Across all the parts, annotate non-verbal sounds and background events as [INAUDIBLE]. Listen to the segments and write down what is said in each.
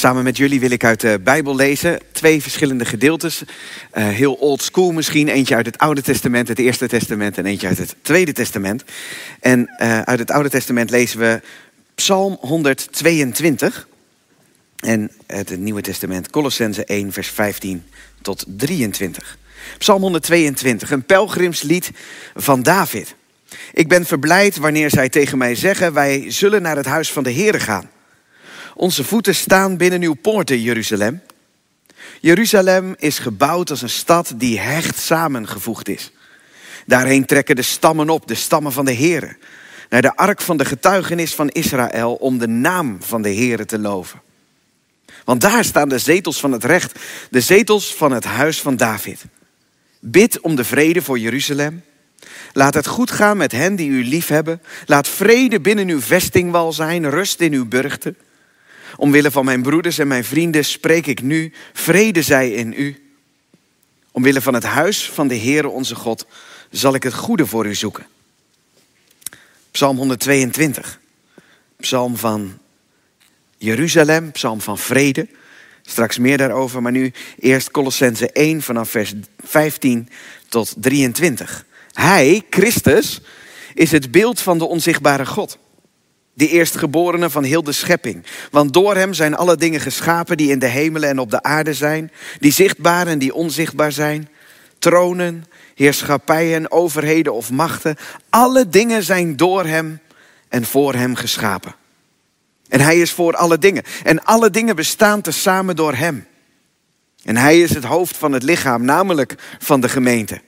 Samen met jullie wil ik uit de Bijbel lezen. Twee verschillende gedeeltes. Uh, heel old school misschien. Eentje uit het Oude Testament, het Eerste Testament. En eentje uit het Tweede Testament. En uh, uit het Oude Testament lezen we Psalm 122. En het Nieuwe Testament, Colossense 1, vers 15 tot 23. Psalm 122, een pelgrimslied van David. Ik ben verblijd wanneer zij tegen mij zeggen: Wij zullen naar het huis van de Heer gaan. Onze voeten staan binnen uw poorten, Jeruzalem. Jeruzalem is gebouwd als een stad die hecht samengevoegd is. Daarheen trekken de stammen op, de stammen van de Heer, naar de ark van de getuigenis van Israël om de naam van de Heer te loven. Want daar staan de zetels van het recht, de zetels van het huis van David. Bid om de vrede voor Jeruzalem. Laat het goed gaan met hen die u lief hebben. Laat vrede binnen uw vestingwal zijn, rust in uw burchten. Omwille van mijn broeders en mijn vrienden spreek ik nu, vrede zij in u. Omwille van het huis van de Heere onze God zal ik het goede voor u zoeken. Psalm 122. Psalm van Jeruzalem, psalm van vrede. Straks meer daarover, maar nu eerst Colossense 1 vanaf vers 15 tot 23. Hij, Christus, is het beeld van de onzichtbare God. De eerstgeborene van heel de schepping. Want door hem zijn alle dingen geschapen die in de hemelen en op de aarde zijn. Die zichtbaar en die onzichtbaar zijn. Tronen, heerschappijen, overheden of machten. Alle dingen zijn door hem en voor hem geschapen. En hij is voor alle dingen. En alle dingen bestaan tezamen door hem. En hij is het hoofd van het lichaam, namelijk van de gemeente.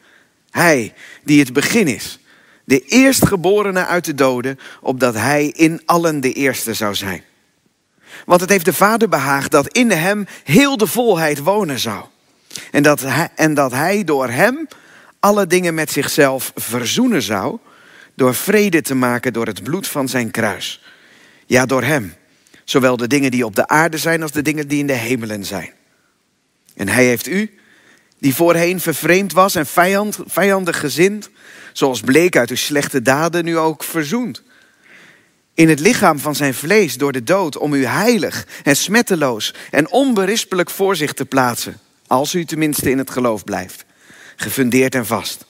Hij die het begin is, de eerstgeborene uit de doden, opdat hij in allen de eerste zou zijn. Want het heeft de Vader behaagd dat in hem heel de volheid wonen zou. En dat hij, en dat hij door hem alle dingen met zichzelf verzoenen zou, door vrede te maken door het bloed van zijn kruis. Ja, door hem. Zowel de dingen die op de aarde zijn als de dingen die in de hemelen zijn. En hij heeft u, die voorheen vervreemd was en vijand, vijandig gezind, zoals bleek uit uw slechte daden, nu ook verzoend. In het lichaam van zijn vlees door de dood, om u heilig en smetteloos en onberispelijk voor zich te plaatsen, als u tenminste in het geloof blijft, gefundeerd en vast.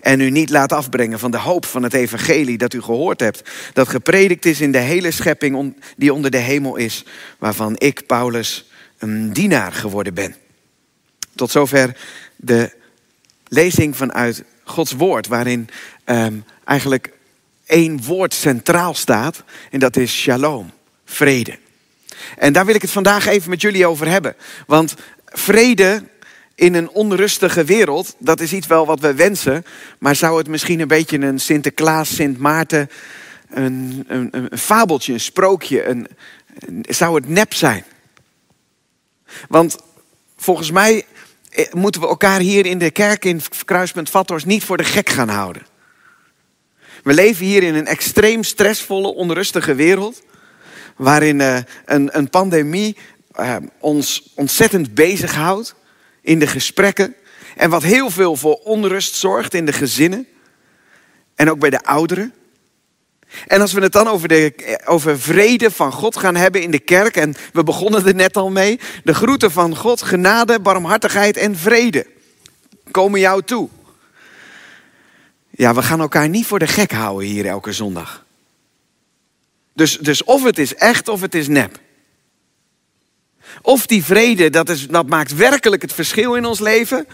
En u niet laat afbrengen van de hoop van het evangelie dat u gehoord hebt, dat gepredikt is in de hele schepping die onder de hemel is, waarvan ik, Paulus, een dienaar geworden ben. Tot zover de lezing vanuit Gods woord, waarin um, eigenlijk één woord centraal staat, en dat is shalom, vrede. En daar wil ik het vandaag even met jullie over hebben. Want vrede in een onrustige wereld, dat is iets wel wat we wensen, maar zou het misschien een beetje een Sinterklaas, Sint Maarten, een, een, een fabeltje, een sprookje, een, zou het nep zijn? Want volgens mij moeten we elkaar hier in de kerk in Kruispunt Vathorst niet voor de gek gaan houden. We leven hier in een extreem stressvolle, onrustige wereld. Waarin uh, een, een, pandemie uh, ons ontzettend bezighoudt in de gesprekken. En wat heel veel voor onrust zorgt in de gezinnen. En ook bij de ouderen. En als we het dan over, de, over vrede van God gaan hebben in de kerk, en we begonnen er net al mee, de groeten van God, genade, barmhartigheid en vrede komen jou toe. Ja, we gaan elkaar niet voor de gek houden hier elke zondag. Dus, dus of het is echt of het is nep. Of die vrede, dat, is, dat maakt werkelijk het verschil in ons leven,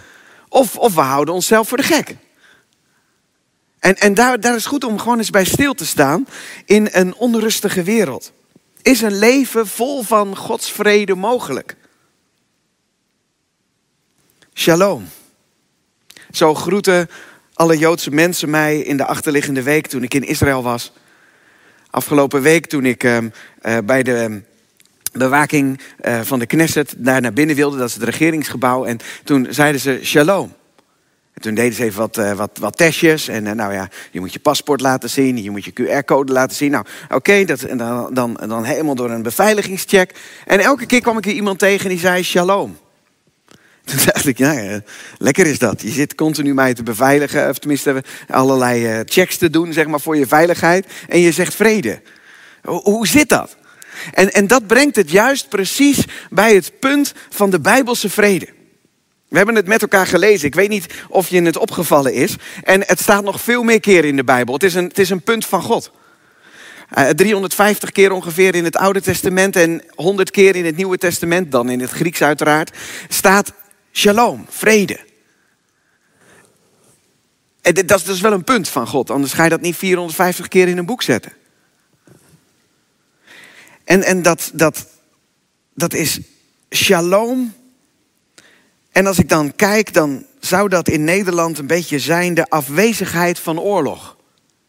of, of we houden onszelf voor de gek. En, en daar, daar is goed om gewoon eens bij stil te staan in een onrustige wereld. Is een leven vol van Gods vrede mogelijk? Shalom. Zo groeten alle Joodse mensen mij in de achterliggende week toen ik in Israël was. Afgelopen week toen ik uh, uh, bij de bewaking uh, van de Knesset daar naar binnen wilde, dat is het regeringsgebouw. En toen zeiden ze shalom. En toen deden ze even wat, uh, wat, wat testjes. En uh, nou ja, je moet je paspoort laten zien, je moet je QR-code laten zien. Nou, oké, okay, dan, dan, dan helemaal door een beveiligingscheck. En elke keer kwam ik hier iemand tegen die zei shalom. [LAUGHS] Toen dacht ik, ja, lekker is dat. Je zit continu mij te beveiligen, of tenminste allerlei checks te doen, zeg maar, voor je veiligheid. En je zegt vrede. Hoe zit dat? En, en dat brengt het juist precies bij het punt van de Bijbelse vrede. We hebben het met elkaar gelezen. Ik weet niet of je het opgevallen is. En het staat nog veel meer keren in de Bijbel. Het is een, het is een punt van God. 350 eh, keer ongeveer in het Oude Testament en 100 keer in het Nieuwe Testament, dan in het Grieks uiteraard, staat shalom, vrede. En dat is dus wel een punt van God, anders ga je dat niet 450 keer in een boek zetten. En, en dat, dat, dat is shalom. En als ik dan kijk, dan zou dat in Nederland een beetje zijn de afwezigheid van oorlog.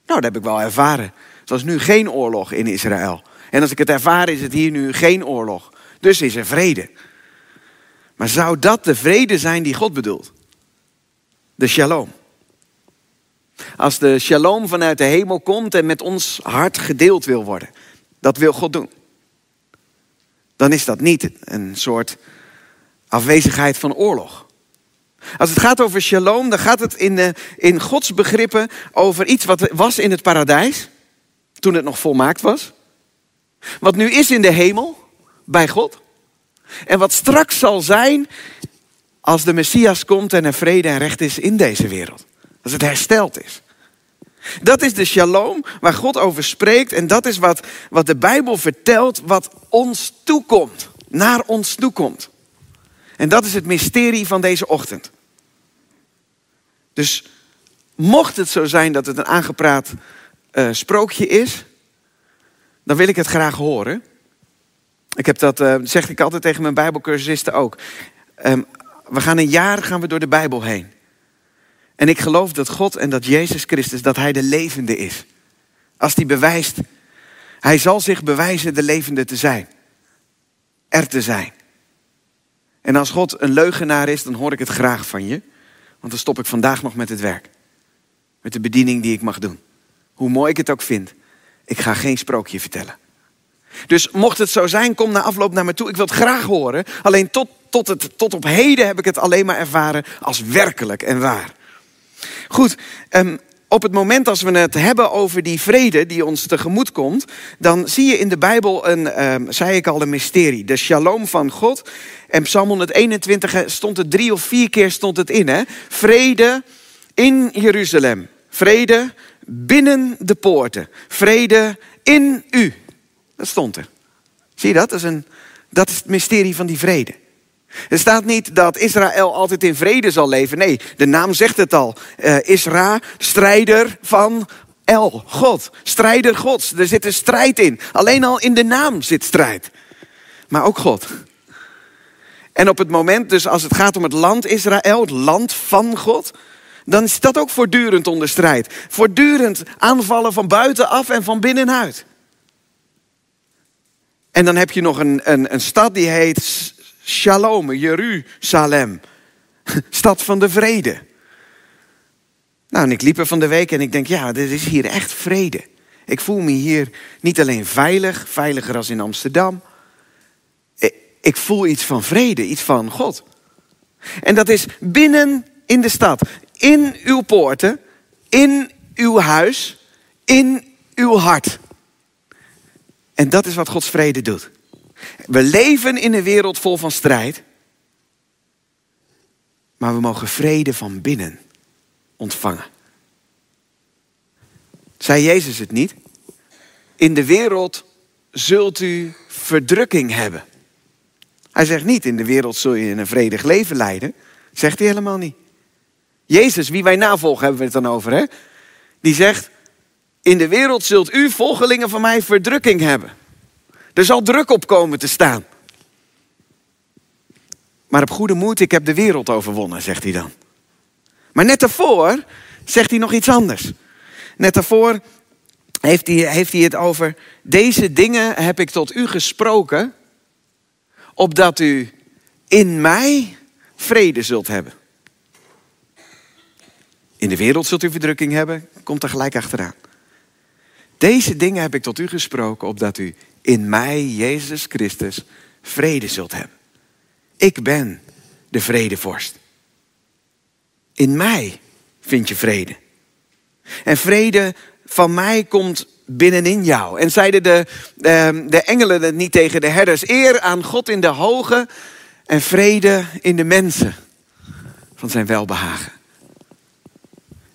Nou, dat heb ik wel ervaren. Het was nu geen oorlog in Israël. En als ik het ervaar, is het hier nu geen oorlog. Dus is er vrede. Maar zou dat de vrede zijn die God bedoelt? De shalom. Als de shalom vanuit de hemel komt en met ons hart gedeeld wil worden. Dat wil God doen. Dan is dat niet een soort afwezigheid van oorlog. Als het gaat over shalom, dan gaat het in, de, in Gods begrippen over iets wat was in het paradijs toen het nog volmaakt was. Wat nu is in de hemel, bij God. En wat straks zal zijn als de Messias komt en er vrede en recht is in deze wereld. Als het hersteld is. Dat is de shalom waar God over spreekt. En dat is wat, wat de Bijbel vertelt, wat ons toekomt. Naar ons toekomt. En dat is het mysterie van deze ochtend. Dus mocht het zo zijn dat het een aangepraat uh, sprookje is, dan wil ik het graag horen. Ik heb dat, uh, zeg ik altijd tegen mijn Bijbelcursisten ook. Um, we gaan een jaar gaan we door de Bijbel heen. En ik geloof dat God en dat Jezus Christus, dat Hij de levende is. Als Hij bewijst, Hij zal zich bewijzen de levende te zijn. Er te zijn. En als God een leugenaar is, dan hoor ik het graag van je. Want dan stop ik vandaag nog met het werk. Met de bediening die ik mag doen. Hoe mooi ik het ook vind. Ik ga geen sprookje vertellen. Dus mocht het zo zijn, kom na afloop naar me toe. Ik wil het graag horen. Alleen tot, tot, het, tot op heden heb ik het alleen maar ervaren als werkelijk en waar. Goed, um, op het moment als we het hebben over die vrede die ons tegemoet komt, dan zie je in de Bijbel een, um, zei ik al, een mysterie. De shalom van God. En Psalm 121 stond het drie of vier keer stond het in. Hè? Vrede in Jeruzalem. Vrede binnen de poorten. Vrede in u. Dat stond er. Zie je dat? Dat is, een, dat is het mysterie van die vrede. Er staat niet dat Israël altijd in vrede zal leven. Nee, de naam zegt het al. Uh, Isra, strijder van El, God. Strijder Gods. Er zit een strijd in. Alleen al in de naam zit strijd. Maar ook God. En op het moment, dus als het gaat om het land Israël, het land van God, dan is dat ook voortdurend onder strijd. Voortdurend aanvallen van buitenaf en van binnenuit. En dan heb je nog een, een, een stad die heet Shalom, Jeruzalem. [LAUGHS] Stad van de vrede. Nou, en ik liep er van de week en ik denk, ja, dit is hier echt vrede. Ik voel me hier niet alleen veilig, veiliger als in Amsterdam. Ik voel iets van vrede, iets van God. En dat is binnen in de stad, in uw poorten, in uw huis, in uw hart. En dat is wat Gods vrede doet. We leven in een wereld vol van strijd. Maar we mogen vrede van binnen ontvangen. Zei Jezus het niet? In de wereld zult u verdrukking hebben. Hij zegt niet, in de wereld zul je een vredig leven leiden. Zegt hij helemaal niet. Jezus, wie wij navolgen, hebben we het dan over, hè? Die zegt, in de wereld zult u, volgelingen van mij, verdrukking hebben. Er zal druk op komen te staan. Maar op goede moed, ik heb de wereld overwonnen, zegt hij dan. Maar net daarvoor zegt hij nog iets anders. Net daarvoor heeft hij, heeft hij het over, deze dingen heb ik tot u gesproken, opdat u in mij vrede zult hebben. In de wereld zult u verdrukking hebben, komt er gelijk achteraan. Deze dingen heb ik tot u gesproken, opdat u in mij, Jezus Christus, vrede zult hebben. Ik ben de vredevorst. In mij vind je vrede. En vrede van mij komt binnenin jou. En zeiden de, de, de engelen het niet tegen de herders. Eer aan God in de hoge en vrede in de mensen van zijn welbehagen.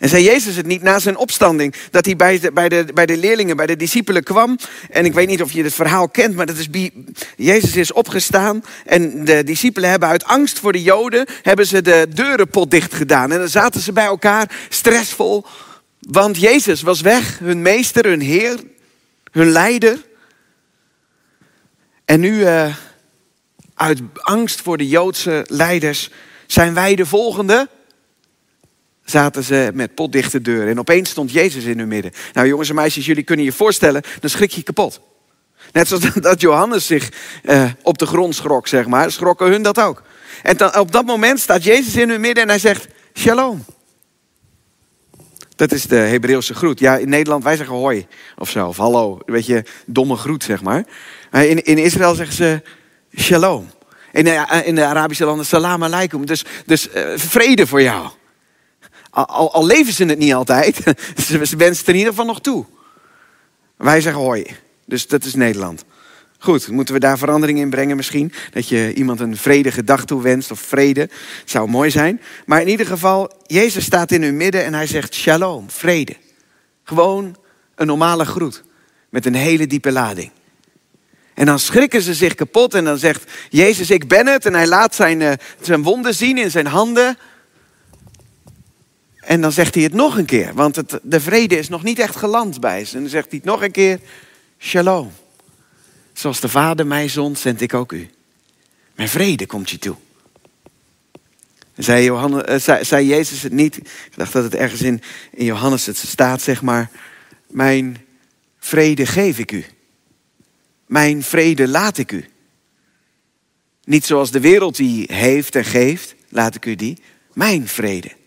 En zei Jezus het niet na zijn opstanding, dat hij bij de, bij, de, bij de leerlingen, bij de discipelen kwam. En ik weet niet of je het verhaal kent, maar dat is, Jezus is opgestaan. En de discipelen hebben uit angst voor de Joden, hebben ze de deurenpot dicht gedaan. En dan zaten ze bij elkaar, stressvol. Want Jezus was weg, hun meester, hun heer, hun leider. En nu, uh, uit angst voor de Joodse leiders, zijn wij de volgende zaten ze met potdichte deuren. En opeens stond Jezus in hun midden. Nou jongens en meisjes, jullie kunnen je voorstellen, dan schrik je kapot. Net zoals [LAUGHS] dat Johannes zich uh, op de grond schrok, zeg maar, schrokken hun dat ook. En dan, op dat moment staat Jezus in hun midden en hij zegt, shalom. Dat is de Hebreeuwse groet. Ja, in Nederland, wij zeggen hoi of zo, of hallo. Een beetje domme groet, zeg maar. In, in Israël zeggen ze shalom. In de, in de Arabische landen salam alaikum. Dus, dus uh, vrede voor jou. Al, al, leven ze het niet altijd, [LAUGHS] ze, wensen het in ieder geval nog toe. Wij zeggen hoi. Dus dat is Nederland. Goed, moeten we daar verandering in brengen misschien? Dat je iemand een vredige dag toewenst of vrede. Zou mooi zijn. Maar in ieder geval, Jezus staat in hun midden en hij zegt shalom, vrede. Gewoon een normale groet. Met een hele diepe lading. En dan schrikken ze zich kapot en dan zegt Jezus, ik ben het. En hij laat zijn, uh, zijn wonden zien in zijn handen. En dan zegt hij het nog een keer, want het, de vrede is nog niet echt geland bij ze. En dan zegt hij het nog een keer, shalom. Zoals de Vader mij zond, zend ik ook u. Mijn vrede komt je toe. Zei, Johannes, eh, zei, zei, Jezus het niet? Ik dacht dat het ergens in, in Johannes het staat, zeg maar. Mijn vrede geef ik u. Mijn vrede laat ik u. Niet zoals de wereld die heeft en geeft, laat ik u die. Mijn vrede.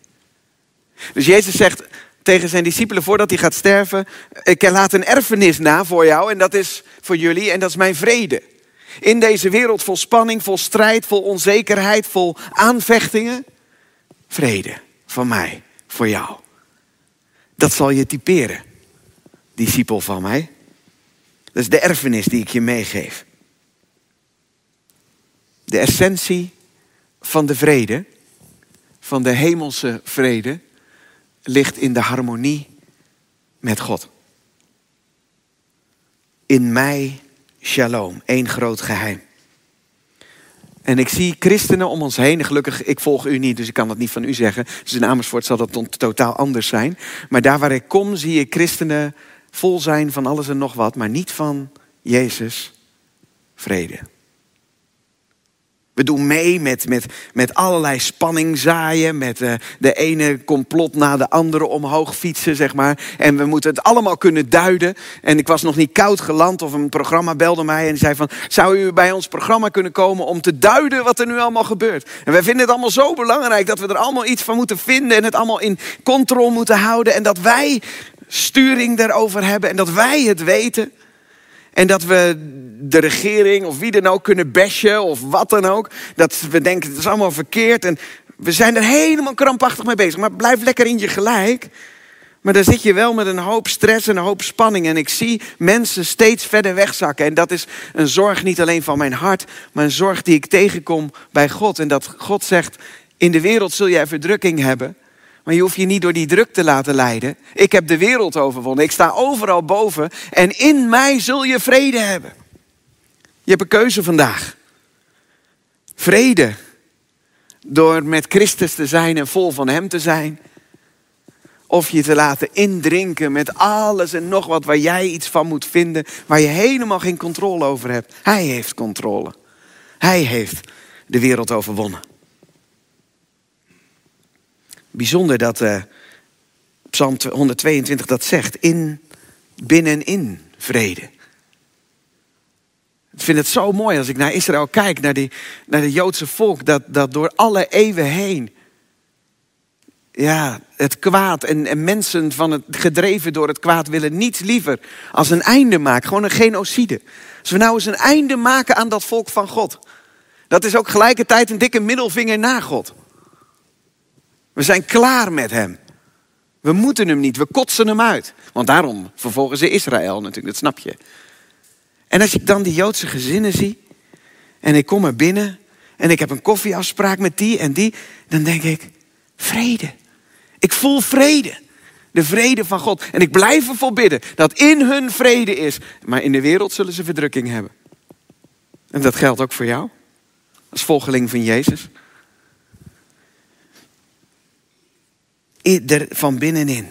Dus Jezus zegt tegen zijn discipelen voordat hij gaat sterven: Ik laat een erfenis na voor jou en dat is voor jullie en dat is mijn vrede. In deze wereld vol spanning, vol strijd, vol onzekerheid, vol aanvechtingen. Vrede van mij, voor jou. Dat zal je typeren, discipel van mij. Dat is de erfenis die ik je meegeef. De essentie van de vrede, van de hemelse vrede, ligt in de harmonie met God. In mij shalom, één groot geheim. En ik zie christenen om ons heen. Gelukkig, ik volg u niet, dus ik kan dat niet van u zeggen. Dus in Amersfoort zal dat totaal anders zijn. Maar daar waar ik kom, zie ik christenen vol zijn van alles en nog wat, maar niet van Jezus vrede. We doen mee met, met, met allerlei spanning zaaien, met uh, de ene complot na de andere omhoog fietsen, zeg maar. En we moeten het allemaal kunnen duiden. En ik was nog niet koud geland of een programma belde mij en zei van... zou u bij ons programma kunnen komen om te duiden wat er nu allemaal gebeurt? En wij vinden het allemaal zo belangrijk dat we er allemaal iets van moeten vinden... en het allemaal in controle moeten houden. En dat wij sturing daarover hebben en dat wij het weten... En dat we de regering of wie dan ook kunnen bashen of wat dan ook. Dat we denken het is allemaal verkeerd. En we zijn er helemaal krampachtig mee bezig. Maar blijf lekker in je gelijk. Maar dan zit je wel met een hoop stress en een hoop spanning. En ik zie mensen steeds verder wegzakken. En dat is een zorg niet alleen van mijn hart, maar een zorg die ik tegenkom bij God. En dat God zegt: In de wereld zul jij verdrukking hebben. Maar je hoeft je niet door die druk te laten leiden. Ik heb de wereld overwonnen. Ik sta overal boven. En in mij zul je vrede hebben. Je hebt een keuze vandaag. Vrede. Door met Christus te zijn en vol van Hem te zijn. Of je te laten indrinken met alles en nog wat waar jij iets van moet vinden. Waar je helemaal geen controle over hebt. Hij heeft controle. Hij heeft de wereld overwonnen. Bijzonder dat uh, Psalm 122 dat zegt. In, binnenin vrede. Ik vind het zo mooi als ik naar Israël kijk, naar, die, naar het Joodse volk, dat, dat door alle eeuwen heen, ja, het kwaad en, en mensen van het, gedreven door het kwaad willen niets liever als een einde maken, gewoon een genocide. Als we nou eens een einde maken aan dat volk van God, dat is ook gelijkertijd een dikke middelvinger naar God. We zijn klaar met hem. We moeten hem niet, we kotsen hem uit. Want daarom vervolgen ze Israël natuurlijk, dat snap je. En als ik dan die Joodse gezinnen zie en ik kom er binnen en ik heb een koffieafspraak met die en die, dan denk ik, vrede. Ik voel vrede. De vrede van God. En ik blijf ervoor bidden dat in hun vrede is. Maar in de wereld zullen ze verdrukking hebben. En dat geldt ook voor jou. Als volgeling van Jezus. Van binnenin.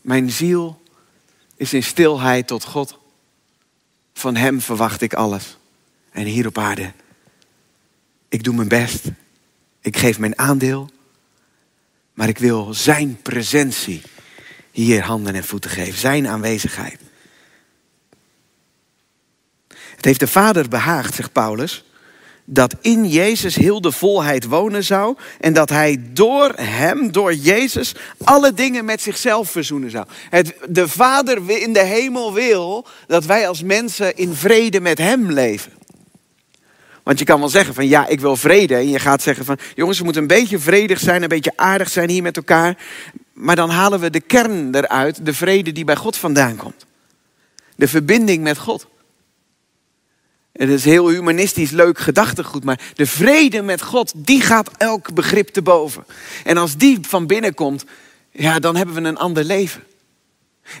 Mijn ziel is in stilheid tot God. Van Hem verwacht ik alles. En hier op aarde. Ik doe mijn best. Ik geef mijn aandeel. Maar ik wil Zijn presentie hier handen en voeten geven. Zijn aanwezigheid. Het heeft de Vader behaagd, zegt Paulus, dat in Jezus heel de volheid wonen zou en dat hij door hem, door Jezus, alle dingen met zichzelf verzoenen zou. Het, de Vader in de hemel wil dat wij als mensen in vrede met hem leven. Want je kan wel zeggen van ja, ik wil vrede. En je gaat zeggen van jongens, we moeten een beetje vredig zijn, een beetje aardig zijn hier met elkaar. Maar dan halen we de kern eruit, de vrede die bij God vandaan komt. De verbinding met God. Het is heel humanistisch leuk gedachtegoed, maar de vrede met God, die gaat elk begrip te boven. En als die van binnen komt, ja, dan hebben we een ander leven.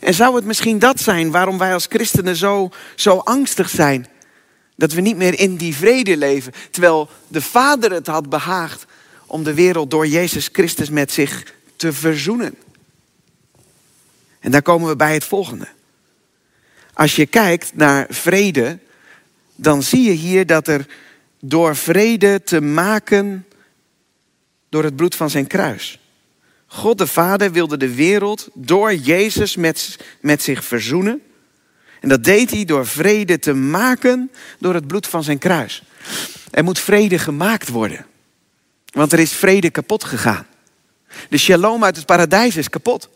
En zou het misschien dat zijn waarom wij als christenen zo, zo angstig zijn? Dat we niet meer in die vrede leven, terwijl de Vader het had behaagd om de wereld door Jezus Christus met zich te verzoenen. En daar komen we bij het volgende. Als je kijkt naar vrede, dan zie je hier dat er door vrede te maken door het bloed van zijn kruis. God de Vader wilde de wereld door Jezus met, met zich verzoenen. En dat deed hij door vrede te maken door het bloed van zijn kruis. Er moet vrede gemaakt worden. Want er is vrede kapot gegaan. De shalom uit het paradijs is kapot.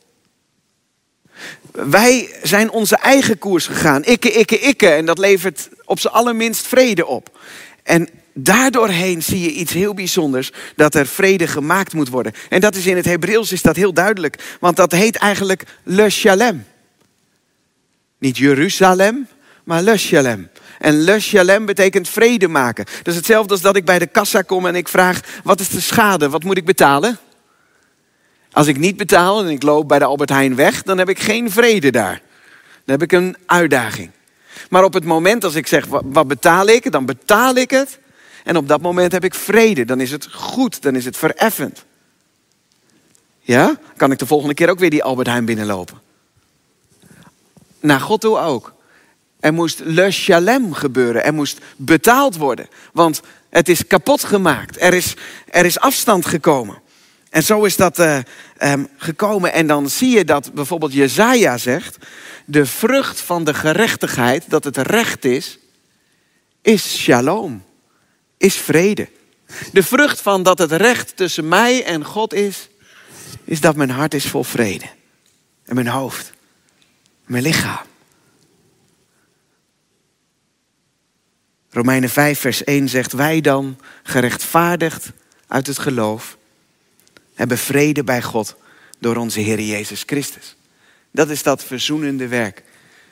Wij zijn onze eigen koers gegaan. Ikke, ikke, ikke. En dat levert op zijn allerminst vrede op. En daardoorheen zie je iets heel bijzonders. Dat er vrede gemaakt moet worden. En dat is in het Hebreeuws is dat heel duidelijk. Want dat heet eigenlijk Le. Niet Jeruzalem, maar Le. En Le betekent vrede maken. Dat is hetzelfde als dat ik bij de kassa kom en ik vraag: wat is de schade? Wat moet ik betalen? Als ik niet betaal en ik loop bij de Albert Heijn weg, dan heb ik geen vrede daar. Dan heb ik een uitdaging. Maar op het moment als ik zeg, wat betaal ik? Dan betaal ik het. En op dat moment heb ik vrede. Dan is het goed. Dan is het vereffend. Ja? Kan ik de volgende keer ook weer die Albert Heijn binnenlopen? Naar God toe ook. Er moest le shalem gebeuren. Er moest betaald worden. Want het is kapot gemaakt. Er is, er is afstand gekomen. En zo is dat uh, um, gekomen. En dan zie je dat bijvoorbeeld Jezaja zegt... de vrucht van de gerechtigheid, dat het recht is... is shalom, is vrede. De vrucht van dat het recht tussen mij en God is... is dat mijn hart is vol vrede. En mijn hoofd. Mijn lichaam. Romeinen 5, vers 1 zegt: Wij dan, gerechtvaardigd uit het geloof, hebben vrede bij God door onze Heer Jezus Christus. Dat is dat verzoenende werk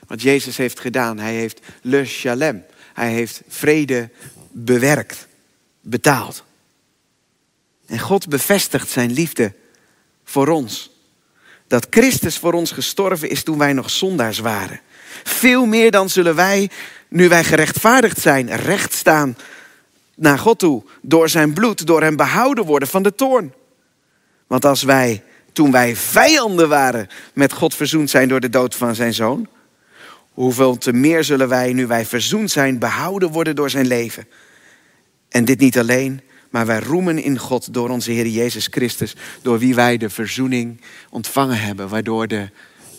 wat Jezus heeft gedaan. Hij heeft le shalem. Hij heeft vrede bewerkt, betaald. En God bevestigt zijn liefde voor ons. Dat Christus voor ons gestorven is toen wij nog zondaars waren. Veel meer dan zullen wij, nu wij gerechtvaardigd zijn, recht staan naar God toe. Door zijn bloed, door hem behouden worden van de toorn. Want als wij, toen wij vijanden waren, met God verzoend zijn door de dood van zijn zoon, hoeveel te meer zullen wij, nu wij verzoend zijn, behouden worden door zijn leven. En dit niet alleen, maar wij roemen in God door onze Heer Jezus Christus, door wie wij de verzoening ontvangen hebben, waardoor de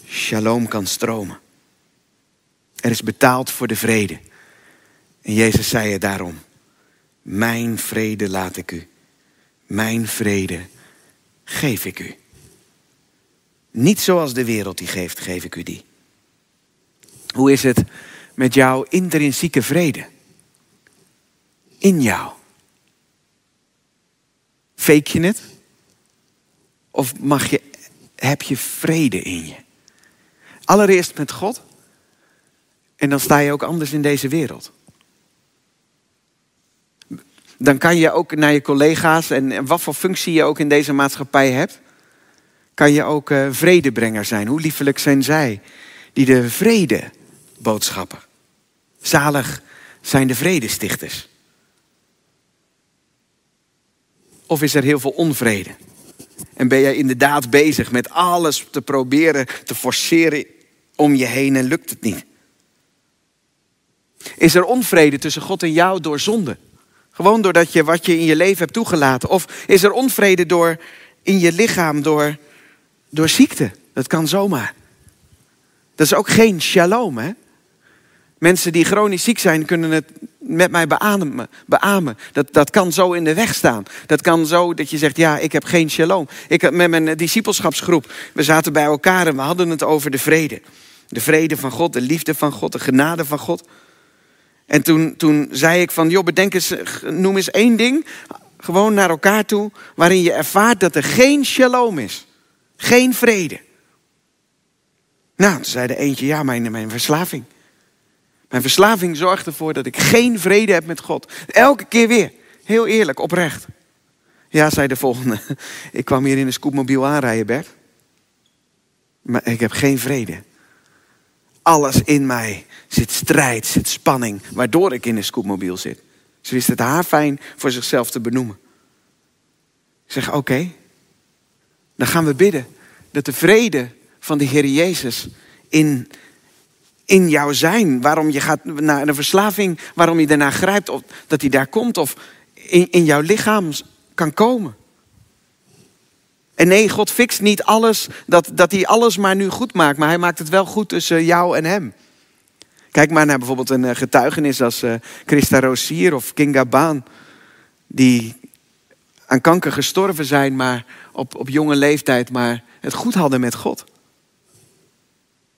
shalom kan stromen. Er is betaald voor de vrede. En Jezus zei het daarom. Mijn vrede laat ik u. Mijn vrede geef ik u. Niet zoals de wereld die geeft, geef ik u die. Hoe is het met jouw intrinsieke vrede? In jou. Fake je het? Of mag je heb je vrede in je. Allereerst met God. En dan sta je ook anders in deze wereld. Dan kan je ook naar je collega's en wat voor functie je ook in deze maatschappij hebt, kan je ook uh, vredebrenger zijn. Hoe liefelijk zijn zij die de vrede boodschappen. Zalig zijn de vredestichters. Of is er heel veel onvrede? En ben jij inderdaad bezig met alles te proberen te forceren om je heen en lukt het niet? Is er onvrede tussen God en jou door zonde? Gewoon doordat je wat je in je leven hebt toegelaten. Of is er onvrede door in je lichaam door, door ziekte? Dat kan zomaar. Dat is ook geen shalom, hè? Mensen die chronisch ziek zijn, kunnen het met mij beamen. beamen. Dat, dat kan zo in de weg staan. Dat kan zo dat je zegt, ja, ik heb geen shalom. Ik met mijn discipelschapsgroep, we zaten bij elkaar en we hadden het over de vrede. De vrede van God, de liefde van God, de genade van God. En toen, toen zei ik van, joh, bedenk eens, noem eens één ding, gewoon naar elkaar toe, waarin je ervaart dat er geen shalom is. Geen vrede. Nou, toen zei de eentje, ja, mijn, mijn verslaving. Mijn verslaving zorgt ervoor dat ik geen vrede heb met God. Elke keer weer. Heel eerlijk, oprecht. Ja, zei de volgende. [LAUGHS] Ik kwam hier in een scootmobiel aanrijden, Bert. Maar ik heb geen vrede. Alles in mij zit strijd, zit spanning, waardoor ik in een scootmobiel zit. Ze wist het haar fijn voor zichzelf te benoemen. Ik zeg, oké, dan gaan we bidden dat de vrede van de Heer Jezus in, in jou zijn. Waarom je gaat naar een verslaving, waarom je daarna grijpt, of dat hij daar komt of in, in jouw lichaam kan komen. En nee, God fixt niet alles, dat, dat hij alles maar nu goed maakt, maar hij maakt het wel goed tussen jou en hem. Kijk maar naar bijvoorbeeld een eh, getuigenis als uh, Christa Rosier of Kinga Baan, die aan kanker gestorven zijn, maar op, op jonge leeftijd, maar het goed hadden met God.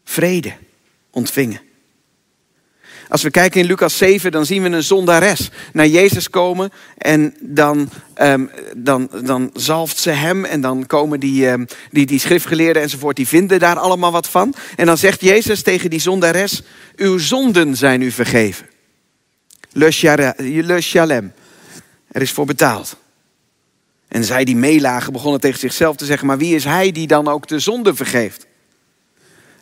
Vrede ontvingen. Als we kijken in Lucas 7, dan zien we een zondares naar Jezus komen. En dan, um, dan, dan zalft ze hem. En dan komen die, um, die, die schriftgeleerden enzovoort, die vinden daar allemaal wat van. En dan zegt Jezus tegen die zondares, uw zonden zijn u vergeven. Le shalem. Er is voor betaald. En zij die meelagen begonnen tegen zichzelf te zeggen, maar wie is hij die dan ook de zonde vergeeft?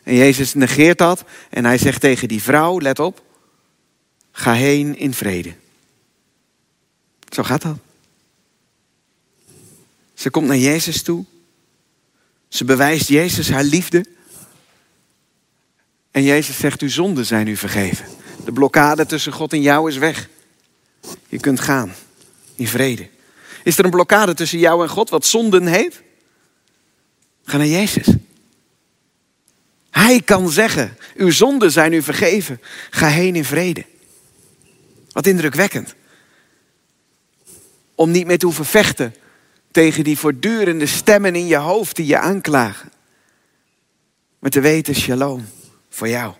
En Jezus negeert dat en hij zegt tegen die vrouw, let op, ga heen in vrede. Zo gaat dat. Ze komt naar Jezus toe. Ze bewijst Jezus haar liefde. En Jezus zegt, uw zonden zijn u vergeven. De blokkade tussen God en jou is weg. Je kunt gaan in vrede. Is er een blokkade tussen jou en God wat zonden heet? Ga naar Jezus. Hij kan zeggen, uw zonden zijn u vergeven. Ga heen in vrede. Wat indrukwekkend. Om niet meer te hoeven vechten tegen die voortdurende stemmen in je hoofd die je aanklagen. Maar te weten, shalom, voor jou.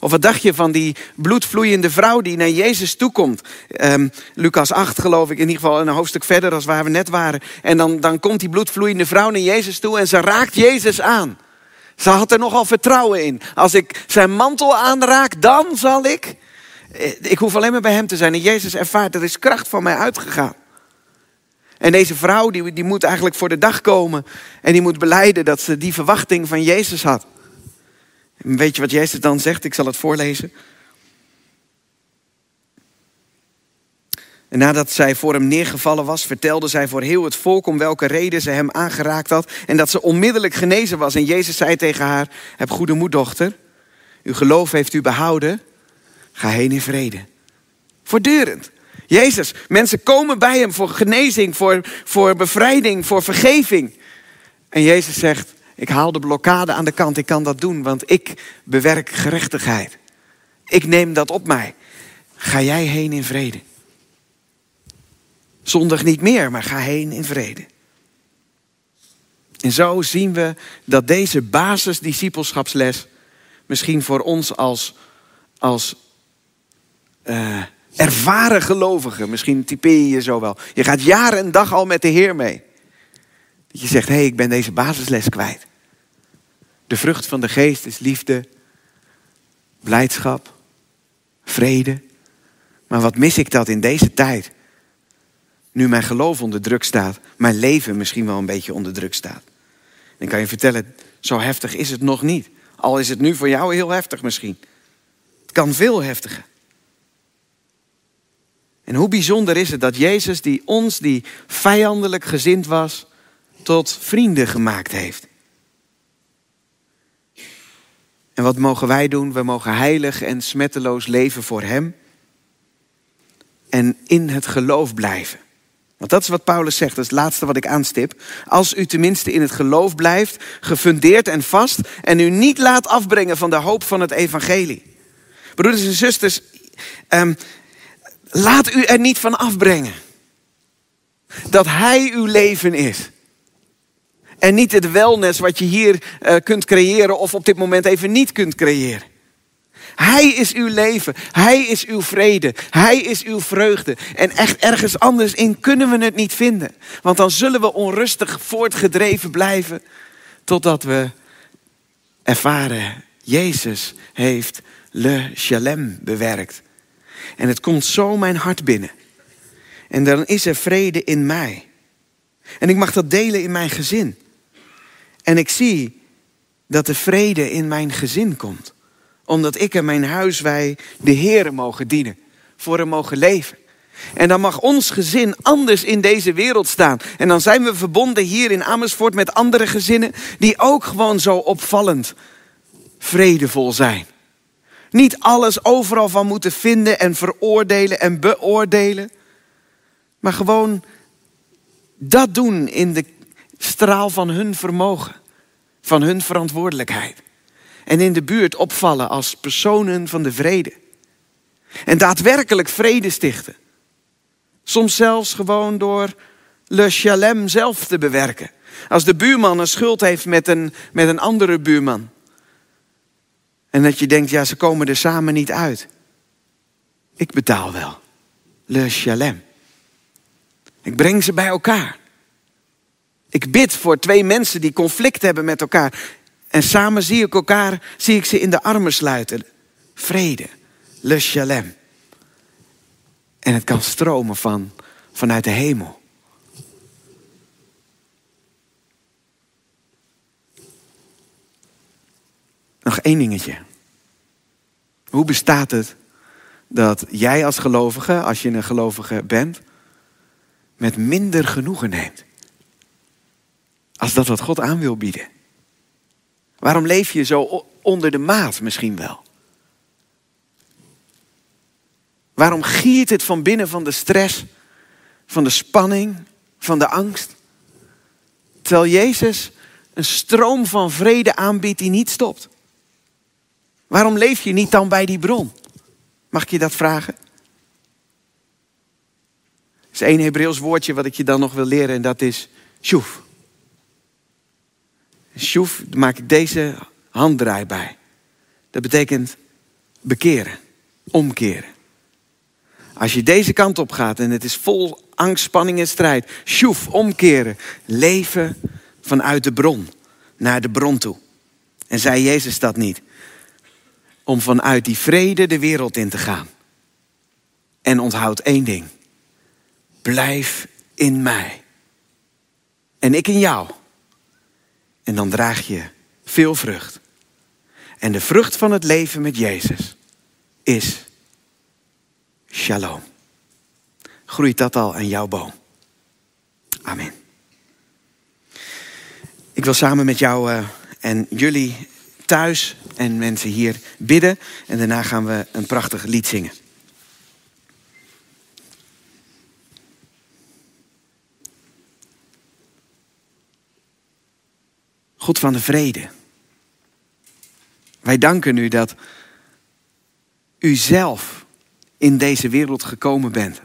Of wat dacht je van die bloedvloeiende vrouw die naar Jezus toekomt? Um, Lucas 8 geloof ik, in ieder geval een hoofdstuk verder als waar we net waren. En dan, dan komt die bloedvloeiende vrouw naar Jezus toe en ze raakt Jezus aan. Ze had er nogal vertrouwen in. Als ik zijn mantel aanraak, dan zal ik. Eh, ik hoef alleen maar bij hem te zijn. En Jezus ervaart, er is kracht van mij uitgegaan. En deze vrouw, die, die moet eigenlijk voor de dag komen. En die moet beleiden dat ze die verwachting van Jezus had. En weet je wat Jezus dan zegt? Ik zal het voorlezen. En nadat zij voor hem neergevallen was, vertelde zij voor heel het volk om welke reden ze hem aangeraakt had. En dat ze onmiddellijk genezen was. En Jezus zei tegen haar: Heb goede moed, dochter. Uw geloof heeft u behouden. Ga heen in vrede. Voortdurend. Jezus, mensen komen bij hem voor genezing, voor, voor bevrijding, voor vergeving. En Jezus zegt: Ik haal de blokkade aan de kant. Ik kan dat doen, want ik bewerk gerechtigheid. Ik neem dat op mij. Ga jij heen in vrede. Zondig niet meer, maar ga heen in vrede. En zo zien we dat deze basis-discipelschapsles misschien voor ons als, als uh, ervaren gelovigen, misschien typeer je je zo wel. Je gaat jaren en dag al met de Heer mee. Dat je zegt, hé, hey, ik ben deze basisles kwijt. De vrucht van de geest is liefde, blijdschap, vrede. Maar wat mis ik dat in deze tijd? Nu mijn geloof onder druk staat, mijn leven misschien wel een beetje onder druk staat. Dan kan je vertellen, zo heftig is het nog niet. Al is het nu voor jou heel heftig misschien. Het kan veel heftiger. En hoe bijzonder is het dat Jezus, die ons, die vijandelijk gezind was, tot vrienden gemaakt heeft. En wat mogen wij doen? We mogen heilig en smetteloos leven voor Hem. En in het geloof blijven. Want dat is wat Paulus zegt, dat is het laatste wat ik aanstip. Als u tenminste in het geloof blijft, gefundeerd en vast, en u niet laat afbrengen van de hoop van het evangelie. Broeders en zusters, um, laat u er niet van afbrengen. Dat Hij uw leven is. En niet het wellness wat je hier uh, kunt creëren of op dit moment even niet kunt creëren. Hij is uw leven. Hij is uw vrede. Hij is uw vreugde. En echt ergens anders in kunnen we het niet vinden. Want dan zullen we onrustig voortgedreven blijven. Totdat we ervaren, Jezus heeft le shalem bewerkt. En het komt zo mijn hart binnen. En dan is er vrede in mij. En ik mag dat delen in mijn gezin. En ik zie dat de vrede in mijn gezin komt. Omdat ik en mijn huis wij de Heeren mogen dienen. Voor hem mogen leven. En dan mag ons gezin anders in deze wereld staan. En dan zijn we verbonden hier in Amersfoort met andere gezinnen die ook gewoon zo opvallend vredevol zijn. Niet alles overal van moeten vinden en veroordelen en beoordelen. Maar gewoon dat doen in de straal van hun vermogen, van hun verantwoordelijkheid. En in de buurt opvallen als personen van de vrede. En daadwerkelijk vrede stichten. Soms zelfs gewoon door le shalem zelf te bewerken. Als de buurman een schuld heeft met een, met een andere buurman. En dat je denkt, ja, ze komen er samen niet uit. Ik betaal wel. Le shalem. Ik breng ze bij elkaar. Ik bid voor twee mensen die conflict hebben met elkaar. En samen zie ik elkaar, zie ik ze in de armen sluiten. Vrede, le shalem. En het kan stromen van, vanuit de hemel. Nog één dingetje. Hoe bestaat het dat jij als gelovige, als je een gelovige bent, met minder genoegen neemt? Als dat wat God aan wil bieden. Waarom leef je zo onder de maat misschien wel? Waarom giert het van binnen van de stress, van de spanning, van de angst? Terwijl Jezus een stroom van vrede aanbiedt die niet stopt. Waarom leef je niet dan bij die bron? Mag ik je dat vragen? Er is één Hebreeuws woordje wat ik je dan nog wil leren en dat is shuf. Shuf, daar maak ik deze handdraai bij. Dat betekent bekeren, omkeren. Als je deze kant op gaat en het is vol angst, spanning en strijd. Shuf, omkeren. Leven vanuit de bron naar de bron toe. En zei Jezus dat niet? Om vanuit die vrede de wereld in te gaan. En onthoud één ding. Blijf in mij. En ik in jou. En dan draag je veel vrucht. En de vrucht van het leven met Jezus is shalom. Groeit dat al aan jouw boom? Amen. Ik wil samen met jou uh, en jullie thuis en mensen hier bidden. En daarna gaan we een prachtig lied zingen. God van de vrede. Wij danken u dat u zelf in deze wereld gekomen bent.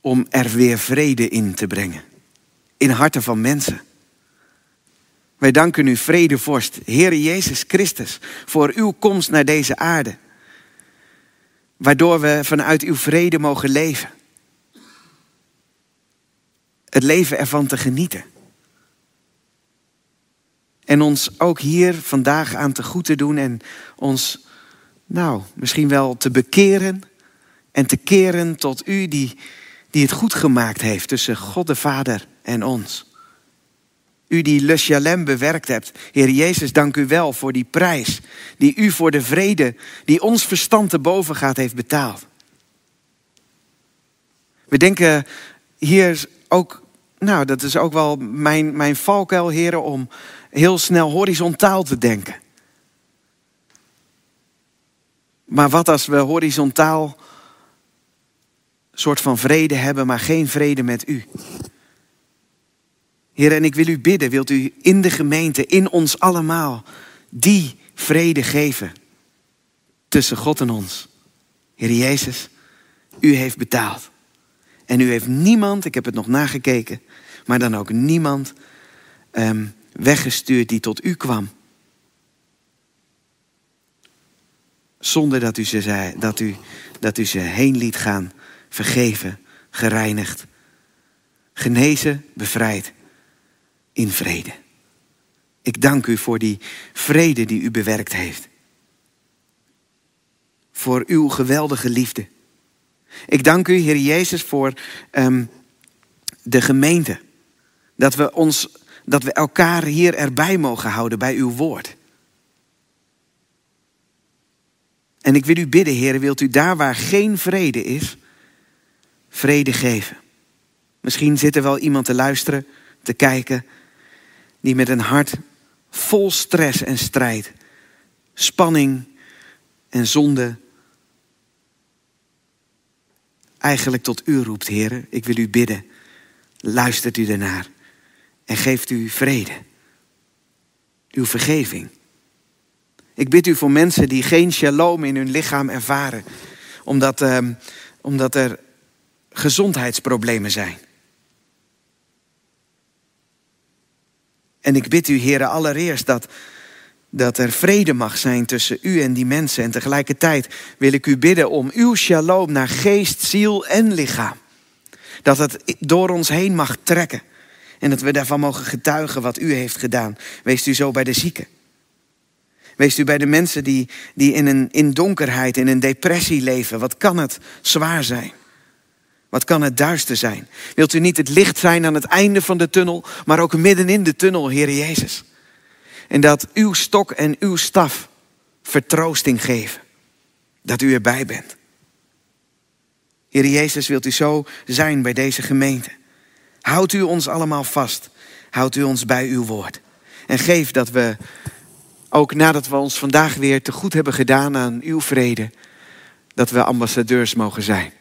Om er weer vrede in te brengen. In harten van mensen. Wij danken u, vredevorst, Heere Jezus Christus, voor uw komst naar deze aarde. Waardoor we vanuit uw vrede mogen leven. het leven ervan te genieten. En ons ook hier vandaag aan te goed te doen en ons, nou, misschien wel te bekeren en te keren tot u die, die het goed gemaakt heeft tussen God de Vader en ons. U die Le Chalem bewerkt hebt. Heer Jezus, dank u wel voor die prijs die u voor de vrede die ons verstand te boven gaat heeft betaald. We denken hier ook, nou dat is ook wel mijn, mijn valkuil heren om heel snel horizontaal te denken. Maar wat als we horizontaal soort van vrede hebben, maar geen vrede met u? Heer, en ik wil u bidden, wilt u in de gemeente, in ons allemaal, die vrede geven tussen God en ons. Heer Jezus, u heeft betaald. En u heeft niemand, ik heb het nog nagekeken, maar dan ook niemand um, weggestuurd die tot u kwam. Zonder dat u ze, zei, dat u, dat u ze heen liet gaan, vergeven, gereinigd, genezen, bevrijd in vrede. Ik dank u voor die vrede die u bewerkt heeft. Voor uw geweldige liefde. Ik dank u, Heer Jezus, voor um, de gemeente. Dat we, ons, dat we elkaar hier erbij mogen houden bij uw woord. En ik wil u bidden, Heer, wilt u daar waar geen vrede is, vrede geven. Misschien zit er wel iemand te luisteren, te kijken die met een hart vol stress en strijd, spanning en zonde eigenlijk tot u roept, heren. Ik wil u bidden. Luistert u ernaar en geeft u vrede. Uw vergeving. Ik bid u voor mensen die geen shalom in hun lichaam ervaren, omdat, uh, omdat er gezondheidsproblemen zijn. En ik bid u, heren, allereerst dat, dat er vrede mag zijn tussen u en die mensen. En tegelijkertijd wil ik u bidden om uw shalom naar geest, ziel en lichaam. Dat het door ons heen mag trekken. En dat we daarvan mogen getuigen wat u heeft gedaan. Wees u zo bij de zieken. Wees u bij de mensen die, die in, een, in donkerheid, in een depressie leven. Wat kan het zwaar zijn? Wat kan het duister zijn? Wilt u niet het licht zijn aan het einde van de tunnel, maar ook midden in de tunnel, Heer Jezus? En dat uw stok en uw staf vertroosting geven. Dat u erbij bent. Heer Jezus, wilt u zo zijn bij deze gemeente? Houdt u ons allemaal vast. Houdt u ons bij uw woord. En geef dat we, ook nadat we ons vandaag weer te goed hebben gedaan aan uw vrede, dat we ambassadeurs mogen zijn.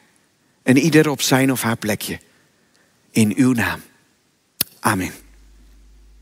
En ieder op zijn of haar plekje. In uw naam. Amen.